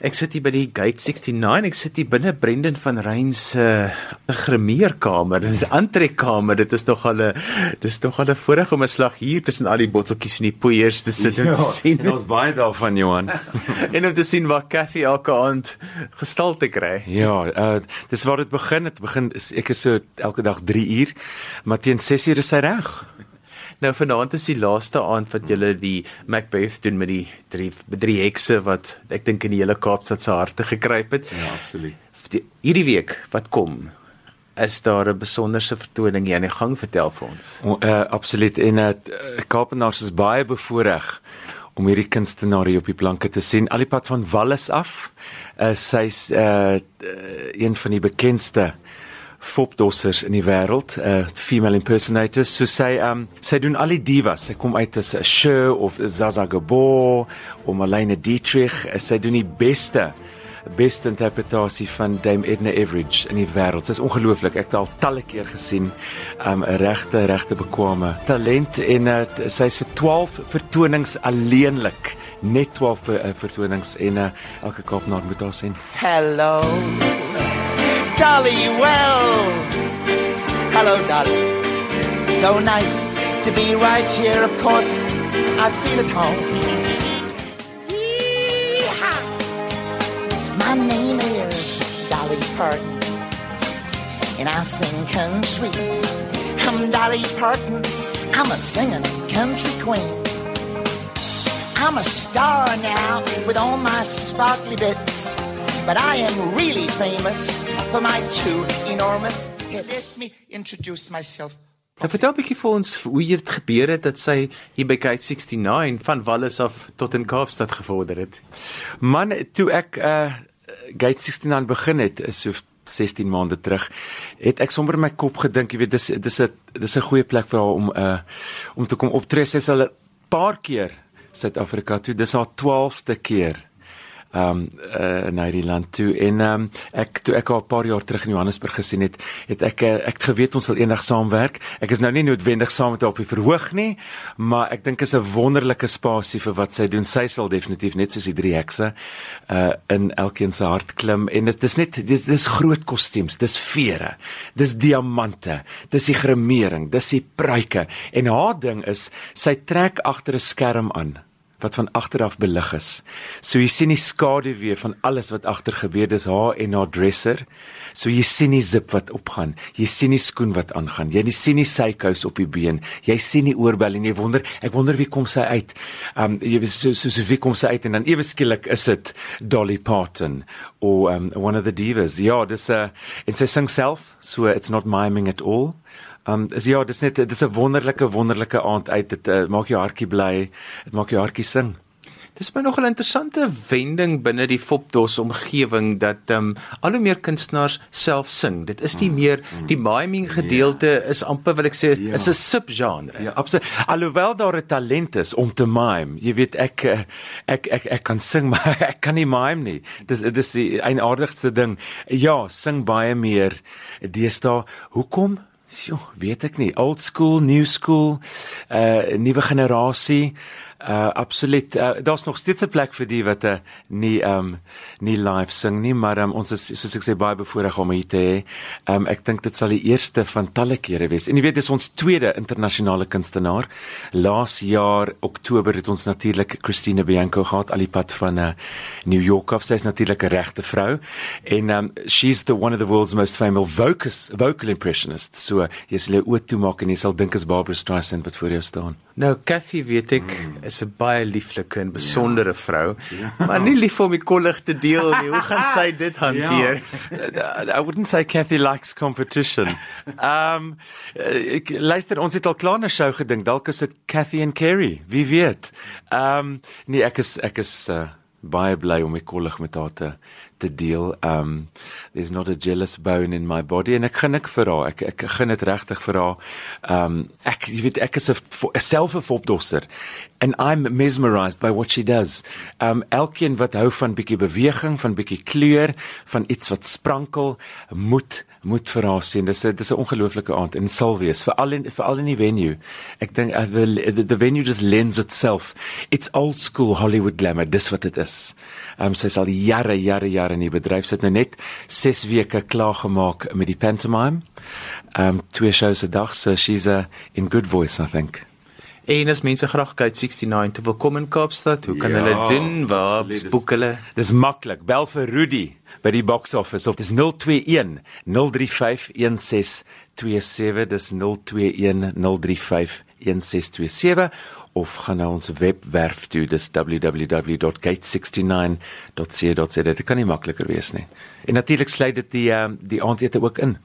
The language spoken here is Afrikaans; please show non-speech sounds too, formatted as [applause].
Ek sit hier by die Gate 69. Ek sit hier binne Brendan van Rein se uh, gremeerkamer, 'n aantrekkamer. Dit is nog al 'n dis nog al 'n voorreg om 'n slag hier tussen al die botteltjies en die poeiers te sit en [laughs] ja, te sien. En ons baie daarvan Johan. [laughs] en om te sien waar Cathy elke aand gestalte kry. Ja, uh dis waar dit begin. Dit begin is ek is so elke dag 3 uur, maar teen 6 uur is hy reg. Nou vanaand is die laaste aand wat julle die Macbeth doen met die drie drie hekse wat ek dink in die hele Kaapstad se harte gekruip het. Ja, absoluut. Hierdie week wat kom is daar 'n besonderse vertoning hier aan die gang vertel vir ons. O, uh absoluut en uh Kaapenaars is baie bevoordeel om hierdie kunstenaar hier op die planke te sien. Al die pad van Wallis af. Uh sy's uh een van die bekendste fopdossers in die wêreld, uh female impersonators. So sy um sy doen al die divas. Sy kom uit as 'n Cher of Zaza Gabor of Marlene Dietrich. Uh, sy doen die beste beste interpretasie van Dame Edna Everage in die wêreld. Sy's ongelooflik. Ek het al talle keer gesien. Um 'n regte regte bekwame talent en uh, sy's vir 12 vertonings alleenlik. Net 12 uh, vertonings en uh, elke Kaapenaar moet haar sien. Hello. Dolly well. Hello, Dolly. So nice to be right here, of course. I feel at home. Yee-haw. My name is Dolly Parton, and I sing country. I'm Dolly Parton. I'm a singing country queen. I'm a star now with all my sparkly bits. But I am really famous for my two enormous. Here, let me introduce myself. Nou vertel 'n bietjie vir ons hoe dit gebeur het dat sy hier by Gate 69 van Wallis af tot in Kaapstad gevorder het. Man, toe ek uh Gate 69 begin het, is so 16 maande terug, het ek sommer in my kop gedink, jy weet, dis dis 'n dis 'n goeie plek vir haar om uh om te kom optree. Sy sal 'n paar keer Suid-Afrika toe. Dis haar 12de keer um uh, na die land toe en um ek toe ek al 'n paar jaar terug in Johannesburg gesien het, het ek uh, ek het geweet ons sal eendag saamwerk. Ek is nou nie noodwendig saam met haar op die verhoog nie, maar ek dink is 'n wonderlike spasie vir wat sy doen. Sy sal definitief net soos die drie hekse uh in elkeen se hart klim en dit is net dis dis groot kostuums, dis vere, dis diamante, dis die gremering, dis die pruike en haar ding is sy trek agter 'n skerm aan wat van agter af belig is. So jy sien die skaduwee van alles wat agter gebeur, dis haar en haar dresser. So jy sien die zip wat opgaan. Jy sien die skoen wat aangaan. Jy sien die sykous op die been. Jy sien die oorbel en jy wonder, ek wonder wie kom sy uit. Um jy weet so so, so wie kom sy uit en dan ewe skielik is dit Dolly Parton of um one of the divas. Ja, dis 'n uh, en sy sing self, so it's not miming at all. Um is ja, dis net dis 'n wonderlike wonderlike aand uit. Dit uh, maak jou hartjie bly. Dit maak jou hartjie sing. Dis my nog 'n interessante wending binne die Fopdos omgewing dat ehm um, al hoe meer kunstenaars self sing. Dit is nie meer die miming gedeelte yeah. is amper wil ek sê Ja. is 'n subgenre. Ja, absoluut. Alhoewel daar 'n talent is om te mime. Jy weet ek eh, ek ek ek kan sing, [laughs] maar ek kan nie mime nie. Dis dis die eienaardigste ding. Ja, sing baie meer deesdae. Hoekom? Sjoe, weet ek nie. Old school, new school, uh nuwe generasie. Uh absoluut. Uh, Daar's nog steeds 'n plek vir die wat uh, nie um nie live sing nie, maar um, ons is soos ek sê baie bevoorreg om hier te hê. Um ek dink dit sal die eerste van talle kere wees. En jy weet dis ons tweede internasionale kunstenaar. Laas jaar Oktober het ons natuurlik Christina Bianco gehad al die pad van uh, New York af. Sy's natuurlik 'n regte vrou en um she's the one of the world's most famous vocus, vocal impressionists. So jy sal jou oë toemaak en jy sal dink is Barbara Streisand wat voor jou staan. Nou Cathy weet ek mm. Is 'n baie lieflike en besondere ja. vrou, ja. maar nie lief om die kollig te deel nie. Hoe gaan [laughs] sy dit hanteer? Ja. I wouldn't say Kathy likes competition. Um ek luister ons het al klaar 'n show gedink. Dalk is dit Kathy and Kerry. Wie weet. Um nee, ek is ek is uh, baie bly om my kollig met haar te te deel. Um there's not a jealous bone in my body en ek genik vir haar. Ek ek gen dit regtig vir haar. Um ek jy weet ek is 'n selfe fopdosser and I'm mesmerized by what she does. Um elkeen wat hou van bietjie beweging, van bietjie kleur, van iets wat sprankel, moet moet vir haar sien. Dis 'n dis 'n ongelooflike aand en sal wees vir al vir al in die venue. Ek dink uh, the, the the venue just lends itself. It's old school Hollywood glamour. Dis wat dit is. Um sy sal jare jare jare in die bedryf sit nou net 6 weke klaar gemaak met die pantomime. Um twee shows 'n dag, so she's a in good voice I think. En as mense graag kyk 69 toe wil kom in Kaapstad, hoe kan ja, hulle doen? Waar boek hulle? Dis maklik. Bel vir Rudy by die box office of dis 021 035 1627 dis 021 035 1627 of gaan na ons webwerf toe dis www.gate69.co.za dit kan nie makliker wees nie en natuurlik sluit dit die uh, die aandete ook in